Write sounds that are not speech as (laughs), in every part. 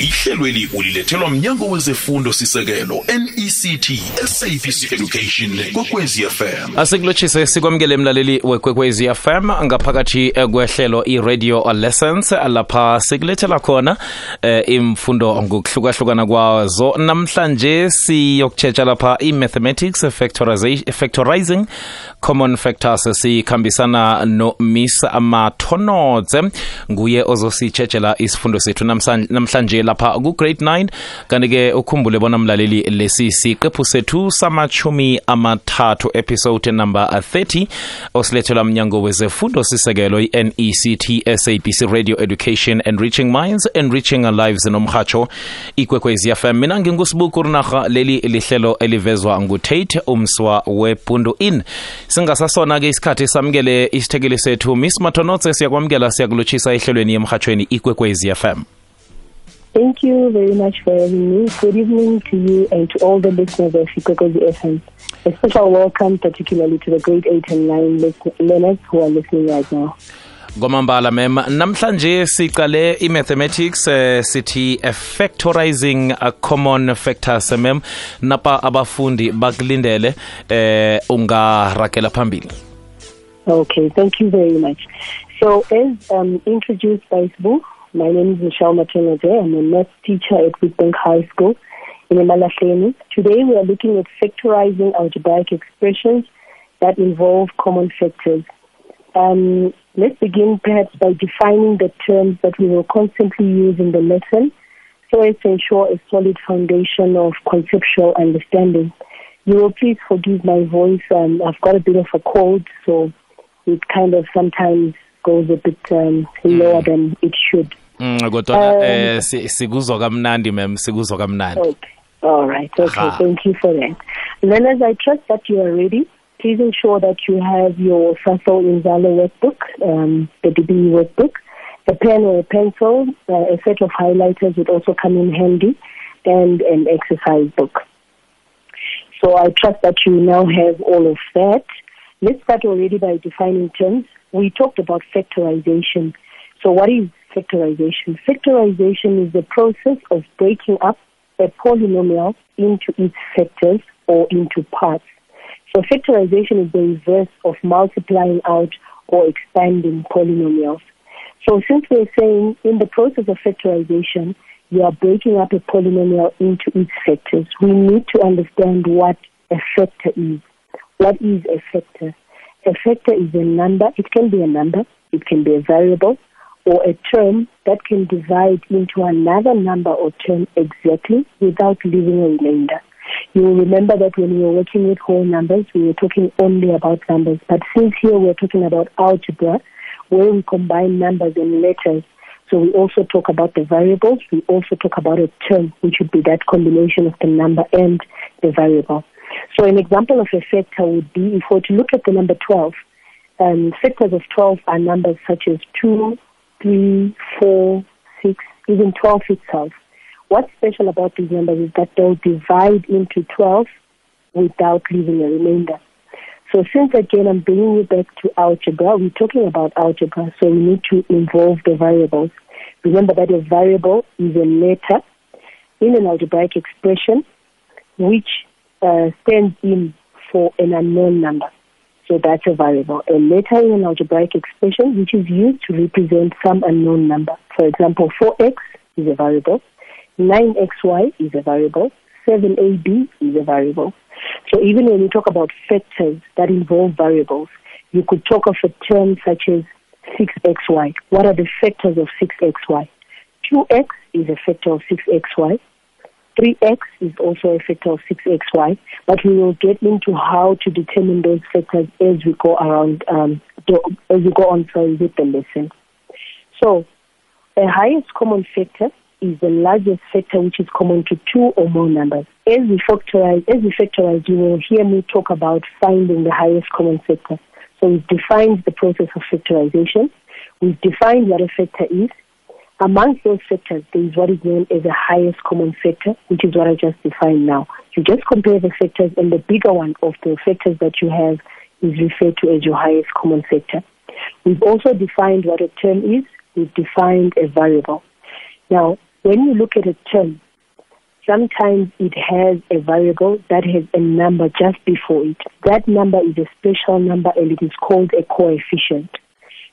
ihlelweli ulilethelwa mnyango wezefundo sisekelo nect sabc education kokwezi fm asikulotshise sikwamukele mlaleli wekwekwezi fm ngaphakathi eh, kwehlelo i-radio lessons lapha sikulethela khona eh, imfundo ngokuhlukahlukana kwazo. Namhlanje siyokutshetsha lapha i-mathematics factorizing common factors sikhambisana no-miss amathonodze nguye ozositshetshela isifundo sethu namhlanje lapha ku-grade 9 kanti-ke ukhumbule bona mlaleli lesi siqephu sethu samachumi amathathu episode number 30 osilethelwa mnyango wezefundo sisekelo i-nect sabc radio education and reaching minds and enriching lives nomhatsho ikwekwezi fm mina ngingusibuku rinarha leli lihlelo elivezwa ngutate umswa webundu in singasasona-ke isikhathi samukele isithekeli sethu. Miss matonotse siyakwamukela siyakulotshisa ehlelweni yemhatshweni ikwekwezi fm Thank you very much for having me. Good evening to you and to all the listeners of Shikokozi FM. A special welcome particularly to the grade 8 and 9 lis- learners who are listening right now. kwamambala mem namhlanje siqale i-mathematics eh, sithi factorizing a common factors mem napa abafundi bakulindele eh ungaragela phambili Okay, thank you very much. So, as um, introduced by Sbu, my name is Michelle Matenode. I'm a math teacher at Witbank High School in Emalahleni. Today, we are looking at factorizing algebraic expressions that involve common factors. Um, let's begin perhaps by defining the terms that we will constantly use in the lesson so as to ensure a solid foundation of conceptual understanding. You will please forgive my voice. Um, I've got a bit of a cold, so it kind of sometimes goes a bit um, lower than it should. Mm, kodwa eh si- sikuzwa kamnandi mem sikuzwa kamnandi Okay. All right. Okay. Aha. Thank you for that. Learners, I trust that you are ready. Please ensure that you have your Sasol Inzalo workbook, um, the DBE workbook, a pen or a pencil, uh, a set of highlighters would also come in handy, and an exercise book. So I trust that you now have all of that. Let's start already by defining terms. We talked about factorization. So what is factorization? Factorization is the process of breaking up a polynomial into its factors or into parts. So factorization is the reverse of multiplying out or expanding polynomials. So since we're saying in the process of factorization, you are breaking up a polynomial into its factors, we need to understand what a factor is. What is a factor? A factor is a number. It can be a number. It can be a variable or a term that can divide into another number or term exactly without leaving a remainder. You will remember that when we were working with whole numbers, we were talking only about numbers. But since here we're talking about algebra, where we combine numbers and letters, so we also talk about the variables. We also talk about a term, which would be that combination of the number and the variable. So an example of a factor would be if we were to look at the number 12, um, factors of 12 are numbers such as 2, 3, 4, 6, even 12 itself. What's special about these numbers is that they'll divide into 12 without leaving a remainder. So since again I'm bringing you back to algebra, we're talking about algebra, so we need to involve the variables. Remember that a variable is a letter in an algebraic expression which uh, stands in for an unknown number. So that's a variable. A letter in an algebraic expression which is used to represent some unknown number. For example, 4x is a variable, 9xy is a variable, 7ab is a variable. So even when you talk about factors that involve variables, you could talk of a term such as 6xy. What are the factors of 6xy? 2x is a factor of 6xy. 3x is also a factor of 6xy, but we will get into how to determine those factors as we go around, um, as we go on sorry, with the lesson. So, the highest common factor is the largest factor which is common to two or more numbers. As we factorize, as we factorize, you will hear me talk about finding the highest common factor. So we've defined the process of factorization. We've defined what a factor is. Amongst those factors, there is what is known as the highest common factor, which is what I just defined now. You just compare the factors, and the bigger one of the factors that you have is referred to as your highest common factor. We've also defined what a term is. We've defined a variable. Now, when you look at a term, sometimes it has a variable that has a number just before it. That number is a special number and it is called a coefficient.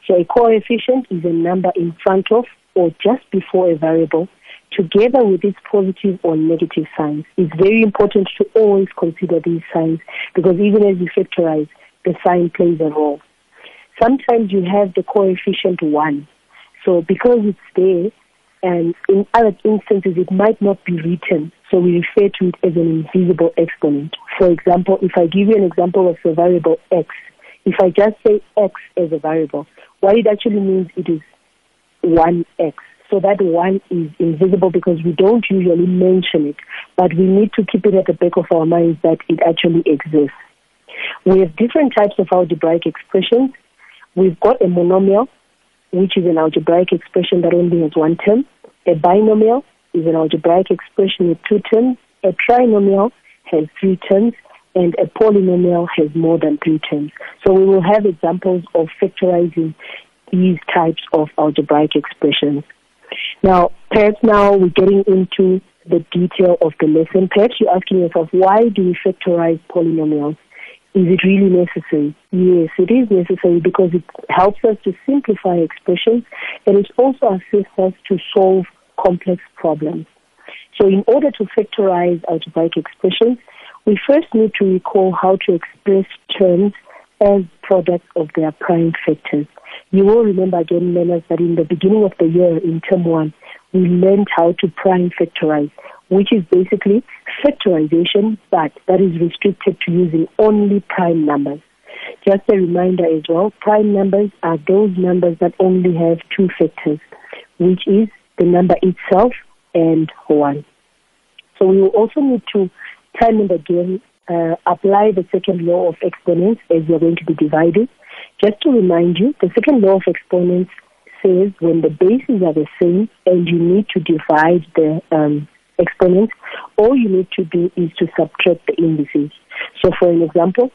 So a coefficient is a number in front of or just before a variable together with its positive or negative signs. It's very important to always consider these signs because even as you factorize, the sign plays a role. Sometimes you have the coefficient 1. So because it's there, and in other instances it might not be written, so we refer to it as an invisible exponent. For example, if I give you an example of the variable x, if I just say x as a variable, what it actually means it is 1x. So that 1 is invisible because we don't usually mention it, but we need to keep it at the back of our minds that it actually exists. We have different types of algebraic expressions. We've got a monomial, which is an algebraic expression that only has one term. A binomial is an algebraic expression with two terms. A trinomial has three terms, and a polynomial has more than three terms. So we will have examples of factorizing these types of algebraic expressions. Now, perhaps now we're getting into the detail of the lesson. Perhaps you're asking yourself, why do we factorize polynomials? Is it really necessary? Yes, it is necessary because it helps us to simplify expressions and it also assists us to solve complex problems. So in order to factorize algebraic expressions, we first need to recall how to express terms as products of their prime factors. You will remember again, learners, that in the beginning of the year in term one, we learned how to prime factorize, which is basically factorization, but that is restricted to using only prime numbers. Just a reminder as well, prime numbers are those numbers that only have two factors, which is the number itself and 1. So we will also need to time and again uh, apply the second law of exponents as you're going to be dividing. Just to remind you, the second law of exponents says when the bases are the same and you need to divide the um, exponents, all you need to do is to subtract the indices. So for an example,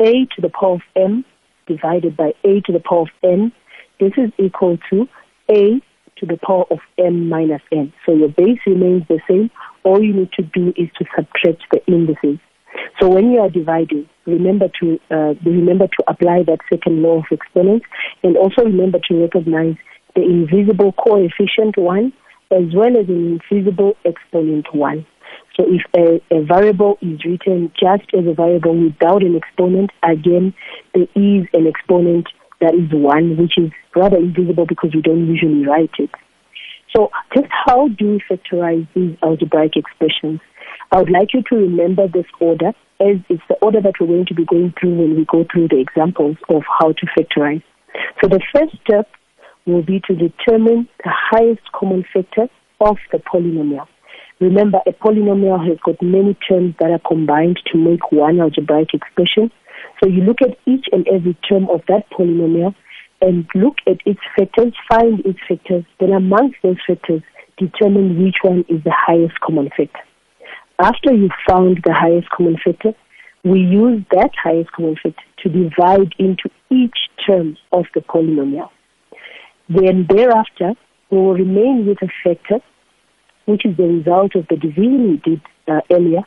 a to the power of m divided by a to the power of n, this is equal to a to the power of m minus n. So your base remains the same. All you need to do is to subtract the indices. So when you are dividing, remember to uh, remember to apply that second law of exponents, and also remember to recognize the invisible coefficient one as well as an invisible exponent one. So if a, a, variable is written just as a variable without an exponent, again, there is an exponent that is one, which is rather invisible because we don't usually write it. So just how do we factorize these algebraic expressions? I would like you to remember this order as it's the order that we're going to be going through when we go through the examples of how to factorize. So the first step will be to determine the highest common factor of the polynomial. Remember, a polynomial has got many terms that are combined to make one algebraic expression. So you look at each and every term of that polynomial and look at its factors, find its factors, then amongst those factors, determine which one is the highest common factor. After you've found the highest common factor, we use that highest common factor to divide into each term of the polynomial. Then thereafter, we will remain with a factor, which is the result of the division we did uh, earlier,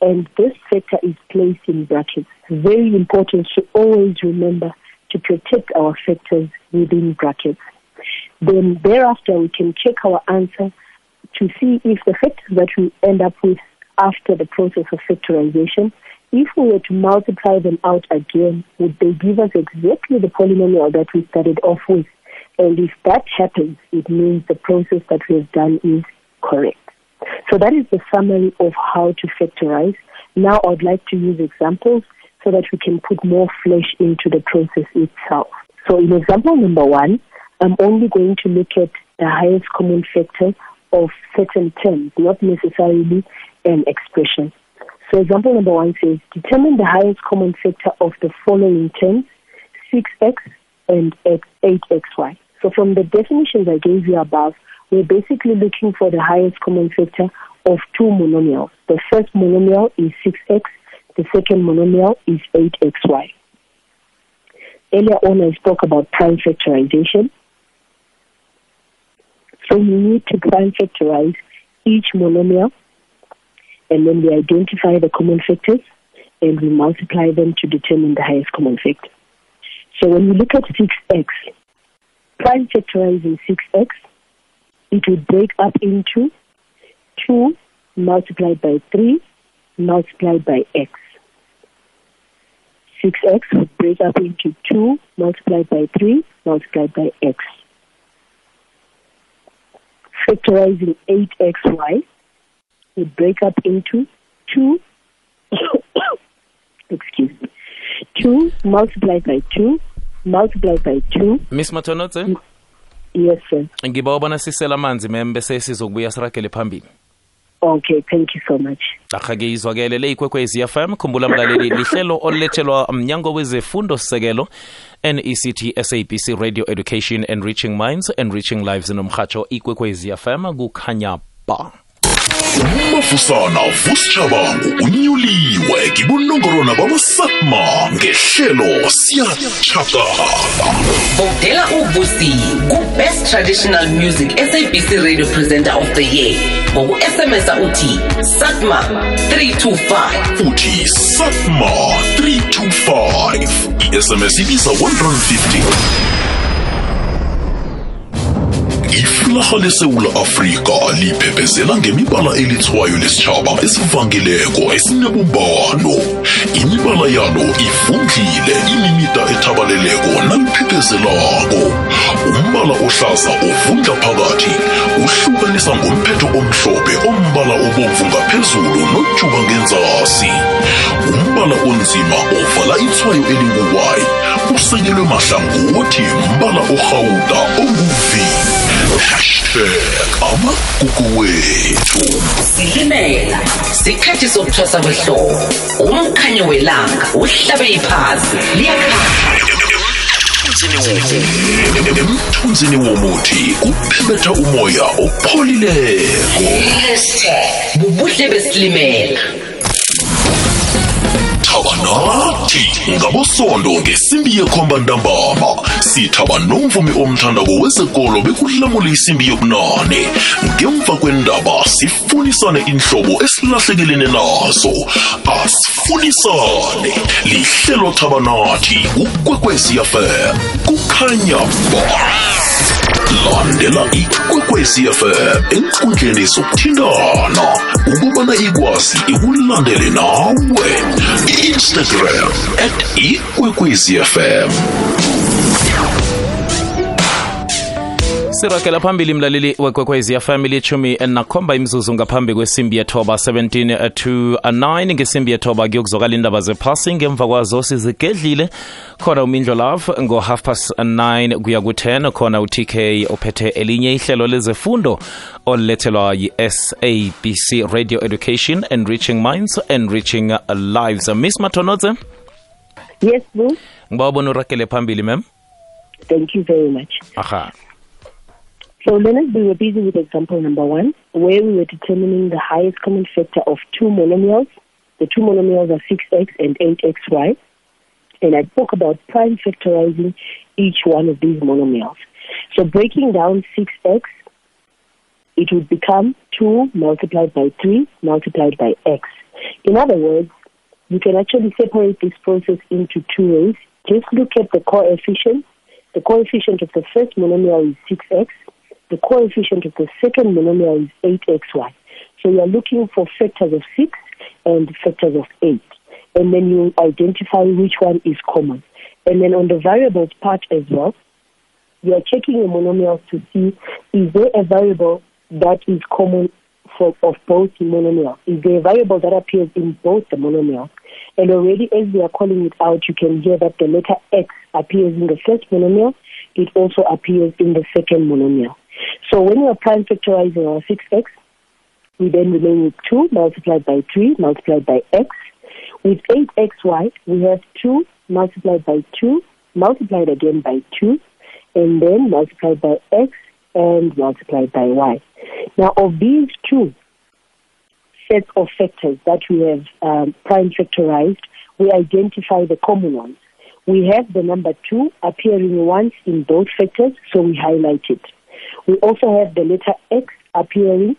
and this factor is placed in brackets. Very important to always remember to protect our factors within brackets. Then thereafter, we can check our answer to see if the factors that we end up with after the process of factorization, if we were to multiply them out again, would they give us exactly the polynomial that we started off with? And if that happens, it means the process that we have done is correct. So that is the summary of how to factorize. Now I'd like to use examples so that we can put more flesh into the process itself. So in example number one, I'm only going to look at the highest common factor of certain terms, not necessarily an expression. So example number one says, determine the highest common factor of the following terms, 6x and 8xy. So from the definitions I gave you above, we're basically looking for the highest common factor of two monomials. The first monomial is 6x, the second monomial is 8xy. Earlier on, I spoke about prime factorization. So we need to prime factorize each monomial and then we identify the common factors and we multiply them to determine the highest common factor. So when we look at 6x, prime factorizing 6x, it would break up into 2 multiplied by 3 multiplied by x. 6x would break up into 2 multiplied by 3 multiplied by x. Factorizing 8xy would break up into two, (coughs) excuse me, two multiplied by two multiplied by two. miss Matonotse? Yes, sir. ngiba ubona sisela amanzi mem bese sizokubuya siragele phambili Okay, thank you so much. izwakele le ikwekwezi fm khumbula mlaleli (coughs) lihlelo olulethelwa mnyango wezefundo sisekelo nect sabc radio education enriching minds enriching lives nomhatsho ikwekwezi fm kukhanya ba umafusana vusitshabangu unyuliwe kibunongorwana bamasatma ngehlelo siyatshakala Votela uvusi ku-Best Traditional Music SABC Radio Presenter of the Year. ngoku-SMS uthi SATMA 325 uthi satma 325 i-sms ibiza 150 iflaha lesewula afrika liphephezela ngemibala elithwayo lesitshaba esivangileko esinebumbano. Imibala yalo ivundlile imimida ethabaleleko naliphephezelako umbala ohlaza ovundla phakathi uhlukanisa ngomphetho omhlophe ombala obomvu ngaphezulu nojuba ngenzasi. Umbala onzima ovala ithwayo elinguwayi usekelwe mahlangothi mbala orhawuda onguvi. Hashtag amagugu wethu silimela sikhathi sokuthwasa kwehlobo. Umkhanyo welanga uhlabe iphazi liyakhanya. Emthunzini womuthi kuphebetha umoya opholileko. Hashtag bubuhle besilimela. Thabanathi ngabosondo ngesimbi yekhomba ntambama sithaba nomvumi omthandako wezekolo bekulamula isimbi yobunane. Ngemva kwendaba sifunisane inhlobo esilahlekelene nazo. Asifunisane. Lihlelo thabanathi ukwekweziyafm kukhanya ba landela ikwekwezi fm enkundleni zokuthintana. Ukubana ikwazi ikulandele nawe. Instagram at ikwekwezi fm sirakela phambili mlaleli wekwekwezi yafamily ilithumi nakhomba imzuzu ngaphambi kwesimbi yethoba 17 to 9 ngesimbi yethoba kuyokuzokala indaba zephasi. Ngemva kwazo sizigedlile. Khona umindlo love ngo-half past 9 kuya ku-10 khona utk ophethe elinye ihlelo lezefundo olulethelwa yi-sabc radio education enriching minds enriching lives. Miss mathonotse Yes, Boo. ngiba ubona urakele phambili mem Thank you very much. aha So Leonard, we were busy with example number one, where we were determining the highest common factor of two monomials. The two monomials are 6x and 8xy. And I spoke about prime factorizing each one of these monomials. So breaking down 6x, it would become 2 multiplied by 3 multiplied by x. In other words, you can actually separate this process into two ways. Just look at the coefficient. The coefficient of the first monomial is 6x. The coefficient of the second monomial is 8xy. So you are looking for factors of 6 and factors of 8. And then you identify which one is common. And then on the variables part as well, you are checking the monomials to see is there a variable that is common of both monomials? Is there a variable that appears in both the monomials? And already as we are calling it out, you can hear that the letter x appears in the first monomial. It also appears in the second monomial. So when you are prime factorizing our 6x, we then remain with 2 multiplied by 3 multiplied by x. With 8xy, we have 2 multiplied by 2 multiplied again by 2 and then multiplied by x and multiplied by y. Now, of these two sets of factors that we have um, prime factorized, we identify the common ones. We have the number 2 appearing once in both factors, so we highlight it. We also have the letter X appearing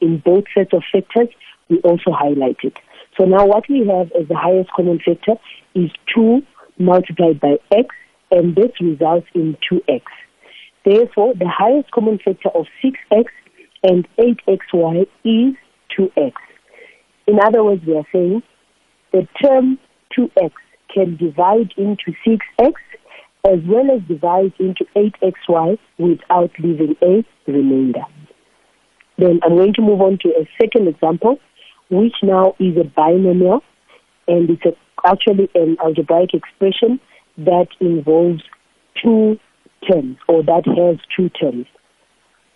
in both sets of factors. We also highlight it. So now what we have as the highest common factor is 2 multiplied by X, and this results in 2X. Therefore, the highest common factor of 6X and 8XY is 2X. In other words, we are saying the term 2x can divide into 6x as well as divide into 8xy without leaving a remainder. Then I'm going to move on to a second example, which now is a binomial, and it's a, actually an algebraic expression that involves two terms or that has two terms.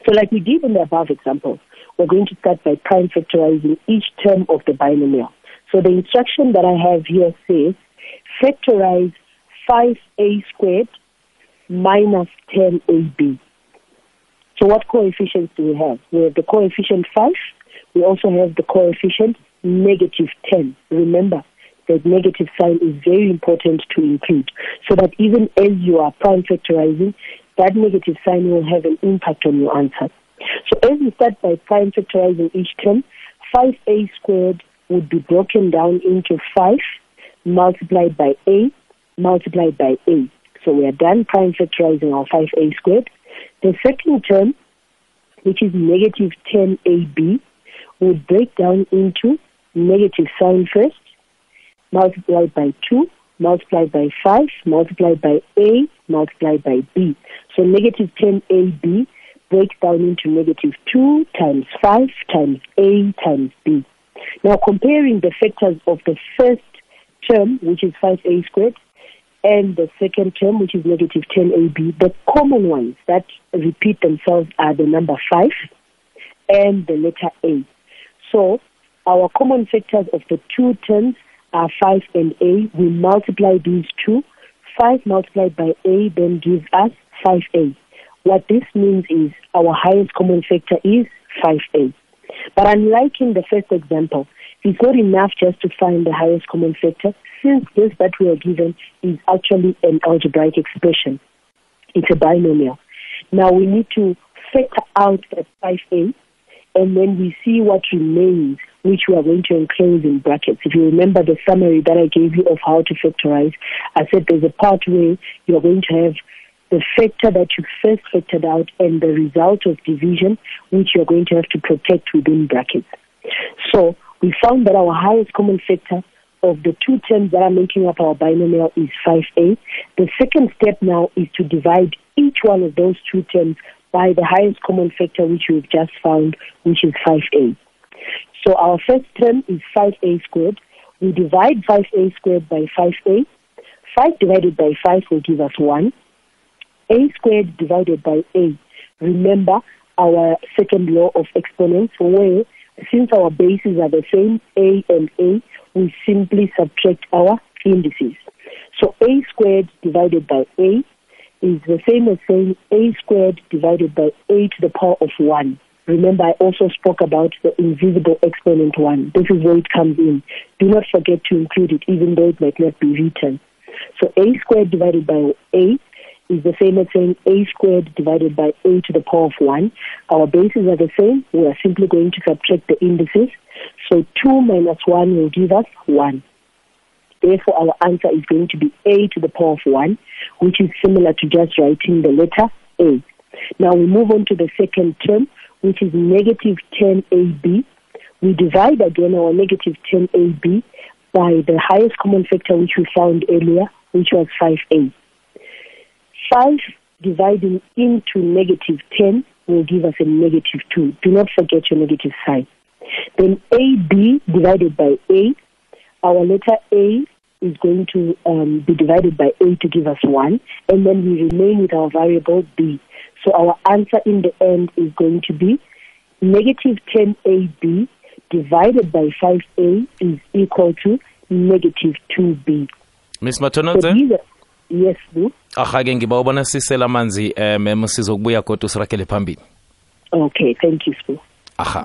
So like we did in the above example, we're going to start by prime factorizing each term of the binomial. So the instruction that I have here says factorize 5a squared minus 10ab. So what coefficients do we have? We have the coefficient 5. We also have the coefficient negative 10. Remember, that negative sign is very important to include so that even as you are prime factorizing, that negative sign will have an impact on your answer. So as we start by prime factorizing each term, 5a squared would be broken down into 5 multiplied by a multiplied by a. So we are done prime factorizing our 5a squared. The second term, which is negative 10ab, would break down into negative sign first, multiplied by 2, multiplied by 5, multiplied by a, multiplied by b. So negative 10ab breaks down into negative 2 times 5 times a times b. Now comparing the factors of the first term, which is 5a squared, and the second term, which is negative 10ab, the common ones that repeat themselves are the number 5 and the letter a. So our common factors of the two terms are 5 and a. We multiply these two. 5 multiplied by a then gives us 5a. What this means is our highest common factor is 5a. But unlike in the first example, it's not enough just to find the highest common factor since this that we are given is actually an algebraic expression. It's a binomial. Now we need to factor out that 5a and then we see what remains, which we are going to enclose in brackets. If you remember the summary that I gave you of how to factorize, I said there's a part where you're going to have the factor that you first factored out and the result of division, which you're going to have to protect within brackets. So we found that our highest common factor of the two terms that are making up our binomial is 5a. The second step now is to divide each one of those two terms by the highest common factor which we've just found, which is 5a. So our first term is 5a squared. We divide 5a squared by 5a. 5 divided by 5 will give us 1. a squared divided by a. Remember our second law of exponents where since our bases are the same, a and a, we simply subtract our indices. So a squared divided by a is the same as saying a squared divided by a to the power of 1. Remember, I also spoke about the invisible exponent 1. This is where it comes in. Do not forget to include it, even though it might not be written. So a squared divided by a is the same as saying a squared divided by a to the power of 1. Our bases are the same. We are simply going to subtract the indices. So 2 minus 1 will give us 1. Therefore, our answer is going to be a to the power of 1, which is similar to just writing the letter a. Now we move on to the second term, which is negative 10ab. We divide again our negative 10ab by the highest common factor which we found earlier, which was 5a. 5 dividing into negative 10 will give us a negative 2. Do not forget your negative sign. Then AB divided by A, our letter A is going to um, be divided by A to give us 1, and then we remain with our variable B. So our answer in the end is going to be negative 10AB divided by 5A is equal to negative 2B. miss So mathonodze these are, yes, Boo. aha-ke ngiba ubona sisela amanzi um mem sizokubuya kodwa sirakele phambili Okay, thank you, Boo. aha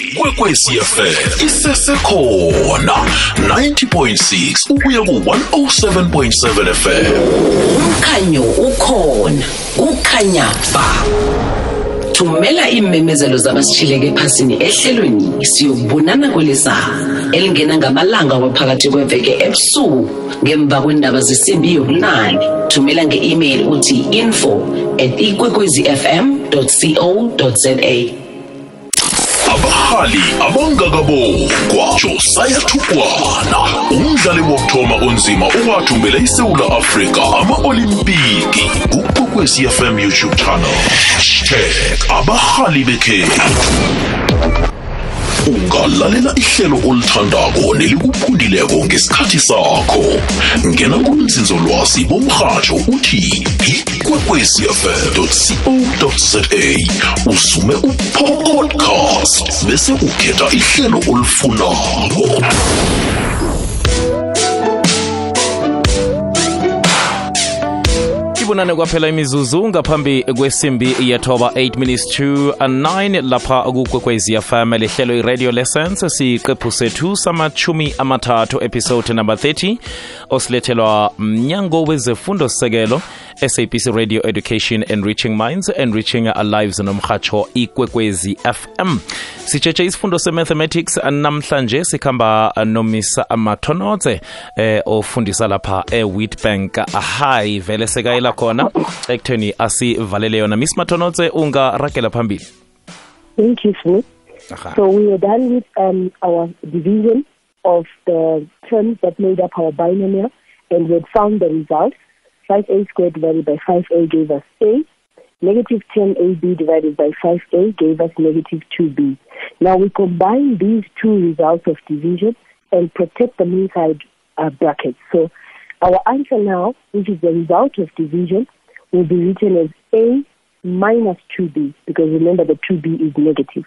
Ikwekwezi FM isesekhona 90.6 ukuya ku-107.7 FM. umkhanyo ukhona ukhanya ba. Thumela iimemezelo zabasishileke ephasini ehlelweni siyokubonana kwelizayo elingena ngamalanga waphakathi kweveke ebusuku ngemva kwendaba zesimbi yobunane. Thumela nge-email uthi info at ikwekwezifm co za. Abahali abangakabokwa josiah thukwana. Umdlali wokuthoma onzima owathumbela isewula afrika ama-olimpiki kukwekwezi fm youtube channel. Hashtag abahali bekhethu. Ungalalela ihlelo olithandako nelikuphundileko ngesikhathi sakho. Ngena kumzinzolwazi bomrhatsho uthi ikwekwecfm co za usume upodcast bese ukhetha ihlelo olifunako. Ibunane kwaphela imizuzu ngaphambi kwesimbi yethoba 8 minutes to 9 lapha kukwekwezi fm lihlelo i-radio lessons siqephu sethu samachumi amathathu episode number 30 osilethelwa mnyango wezefundo sekelo sabc radio education enriching minds enriching lives nomhatsho ikwekwezi fm sitshetshe isifundo se-mathematics namhlanje sikhamba nomisa mathonodze eh, ofundisa lapha e-witbank high vele sekayela khona ekutheni asivalele yona miss mathonodze ungaragela phambili Thank you, Smith. Aha. So we are done with um, our division of the terms that made up our binomial, and we had found the result. 5a squared divided by 5a gave us a. Negative 10ab divided by 5a gave us negative 2b. Now we combine these two results of division and protect them inside uh, brackets. So our answer now, which is the result of division, will be written as a minus 2b because remember the 2b is negative.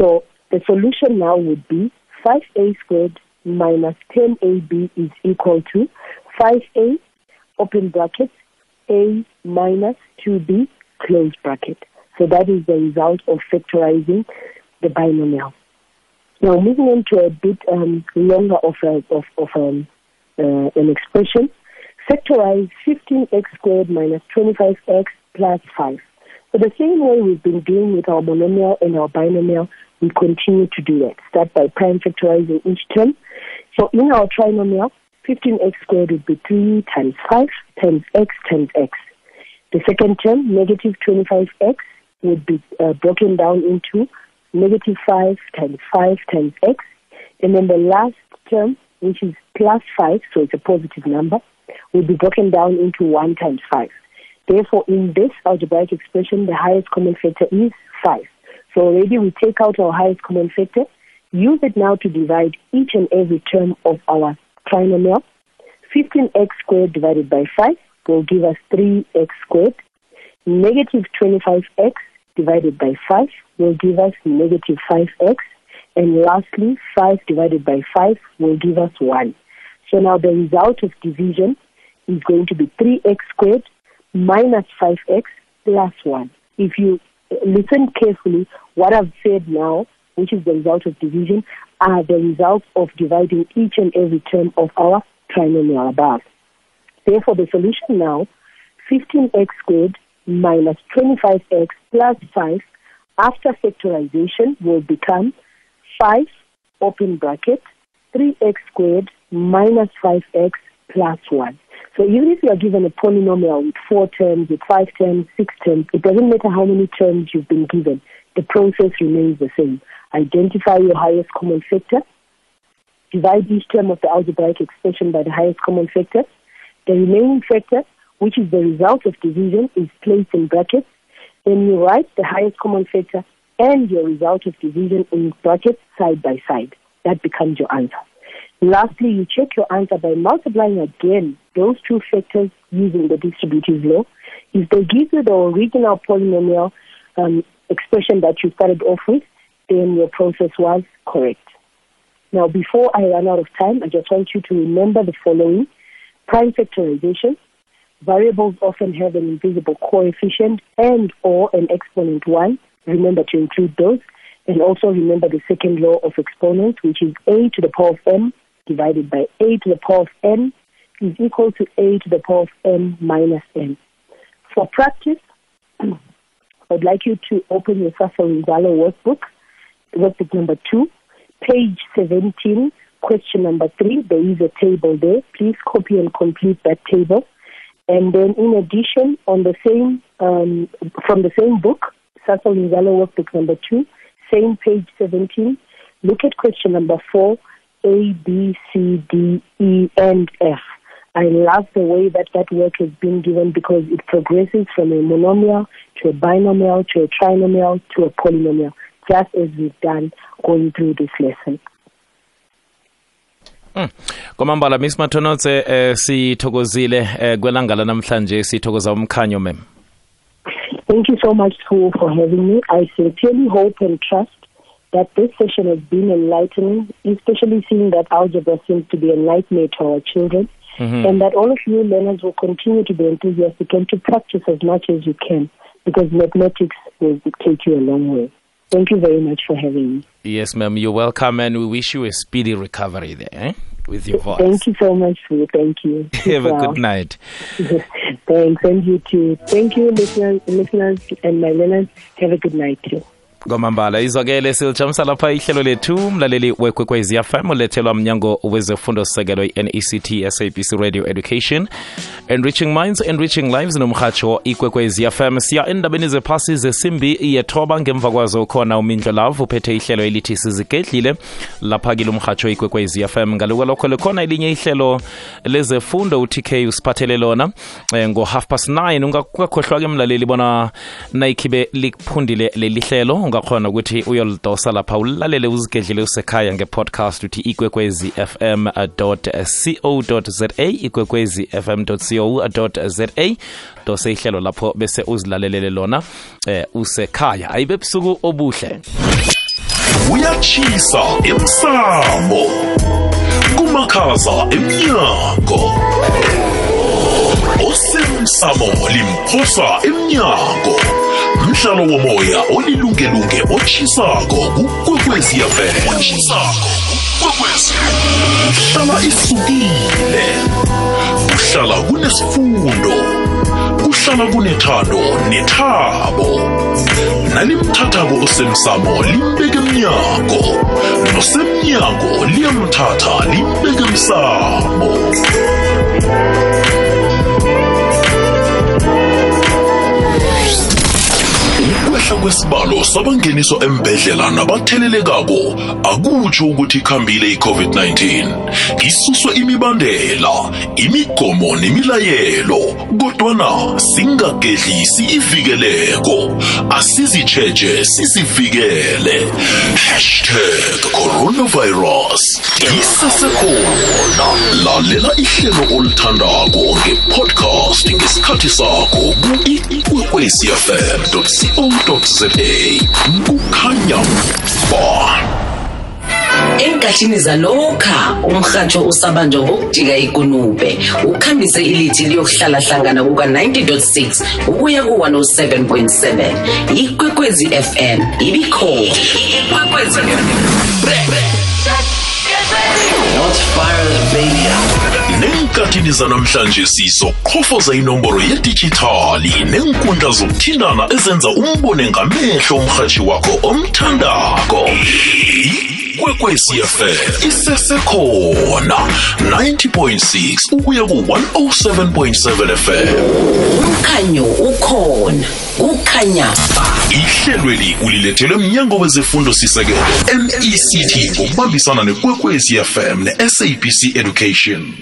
So the solution now would be 5a squared minus 10ab is equal to 5a open bracket a minus 2b close bracket. So that is the result of factorizing the binomial. Now moving on to a bit um, longer of, a, of, of um, uh, an expression, factorize 15x squared minus 25x plus 5. So the same way we've been doing with our monomial and our binomial, we continue to do that. Start by prime factorizing each term. So in our trinomial, 15x squared would be 3 times 5 times x times x. The second term, negative 25x, would be uh, broken down into negative 5 times 5 times x. And then the last term, which is plus 5, so it's a positive number, will be broken down into 1 times 5. Therefore, in this algebraic expression, the highest common factor is 5. So already we take out our highest common factor, use it now to divide each and every term of our trinomial. 15x squared divided by 5 will give us 3x squared. Negative 25x divided by 5 will give us negative 5x. And lastly, 5 divided by 5 will give us 1. So now the result of division is going to be 3x squared minus 5x plus 1. If you listen carefully, what I've said now, which is the result of division, are the results of dividing each and every term of our trinomial above. Therefore, the solution now, 15x squared minus 25x plus 5 after factorization will become 5 open bracket 3x squared minus 5x plus 1. So even if you are given a polynomial with four terms, with five terms, six terms, it doesn't matter how many terms you've been given. The process remains the same. Identify your highest common factor. Divide each term of the algebraic expression by the highest common factor. The remaining factor, which is the result of division, is placed in brackets. Then you write the highest common factor and your result of division in brackets side by side. That becomes your answer. Lastly, you check your answer by multiplying again those two factors using the distributive law. If they give you the original polynomial um, expression that you started off with, then your process was correct. Now, before I run out of time, I just want you to remember the following. Prime factorization. Variables often have an invisible coefficient and or an exponent 1. Remember to include those. And also remember the second law of exponents, which is a to the power of m divided by a to the power of n is equal to a to the power of m minus n. For practice, (clears throat) I'd like you to open your Sasol Nzalo workbook, workbook number two, page 17, question number three. There is a table there. Please copy and complete that table. And then, in addition, on the same um, from the same book, Sasol Nzalo workbook number two, same page 17. Look at question number four, A, B, C, D, E, and F. I love the way that that work has been given because it progresses from a monomial to a binomial to a trinomial to a polynomial, just as we've done going through this lesson. kwamambala miss mathonotse eh, sithokozile eh, kwelanga lanamhlanje sithokoza umkhanyo mem Thank you so much, school, for having me. I sincerely hope and trust that this session has been enlightening, especially seeing that algebra seems to be a nightmare to our children, and that all of you learners will continue to be enthusiastic and to practice as much as you can, because mathematics will take you a long way. Thank you very much for having me. yes ma'am you're welcome and we wish you a speedy recovery there eh? with your voice Thank you so much. Thank you. (laughs) have a good night (laughs) Thanks, and you too. Thank you, listeners, listeners and my learners. Have a good night too. Kwamambala izwakele silijamisa lapha ihlelo lethu. Mlaleli wekwekwezi fm ulethelwa mnyango wezefundo sisekelo i-nect sabc radio education. Enriching minds enriching lives nomhatsho ikwekwezi fm siya endabeni zephasi zesimbi yethoba ngemva kwazo khona umindlo love uphethe ihlelo elithi sizigedlile. Lapha kile umhatsho ikwekwezi fm ngaluka lokho likhona elinye ihlelo lezefundo utk usiphathele lona eh, ngo-half past 9 ungakhohlwa-ke mlaleli bona nayikhibe likuphundile leli hlelo ungakhona ukuthi uyolidosa lapha ulalele uzigedlele usekhaya ngepodcast uthi ikwekwezi fm co za ikwekwezi fm co za dose ihlelo lapho bese uzilalelele lona eh, usekhaya. Ayibe busuku obuhle. Uyatshisa emsamo kumakhaza emnyango. Osemsamo limphosa emnyango mdlalo womoya olilungelunge otshisako kukwekweziyafela hlala isukile. Kuhlala kunesifundo. Kuhlala kunethando nethabo. Nalimthathako osemsamo limbeke emnyango nosemnyango liyamthatha limbeke emsamo ukwehla kwesibalo sabangeniswa embedlela nabathelelekako. Akutsho ukuthi ikhambile i-covid-19 isuswe imibandela imigomo nemilayelo kodwana singagedlisi ivikeleko. Asizitsheje sizivikele. Hashtag coronavirus. Isesekhona lalela ihlelo olithandako ngepodcast ngesikhathi sakho ku-ikwekwecfm co za kukhanya ba enkathini zalokha umrhatsho usabanjwa ngokujika ikunube. Ukhambise ilithi liyokuhlala hlangana kuka-90.6 ukuya ku-107.7 ikwekwezi fm ibikhona. Ikwekwezi nenkathini zanamhlanje sizoqhofoza inomboro yedijithali. Neenkundla zokuthindana ezenza umbone ngamehlo umrhatshi wakho omthandako. Ikwekwecfm isesekhona. 90.6 ukuya ku-107.7 fm umkhanyo ukhona. Kukhanya. ba ihlelweli ulilethelwe mnyango wezefundo sisekelo mect ngokubambisana nekwekwezi fm ne-sabc education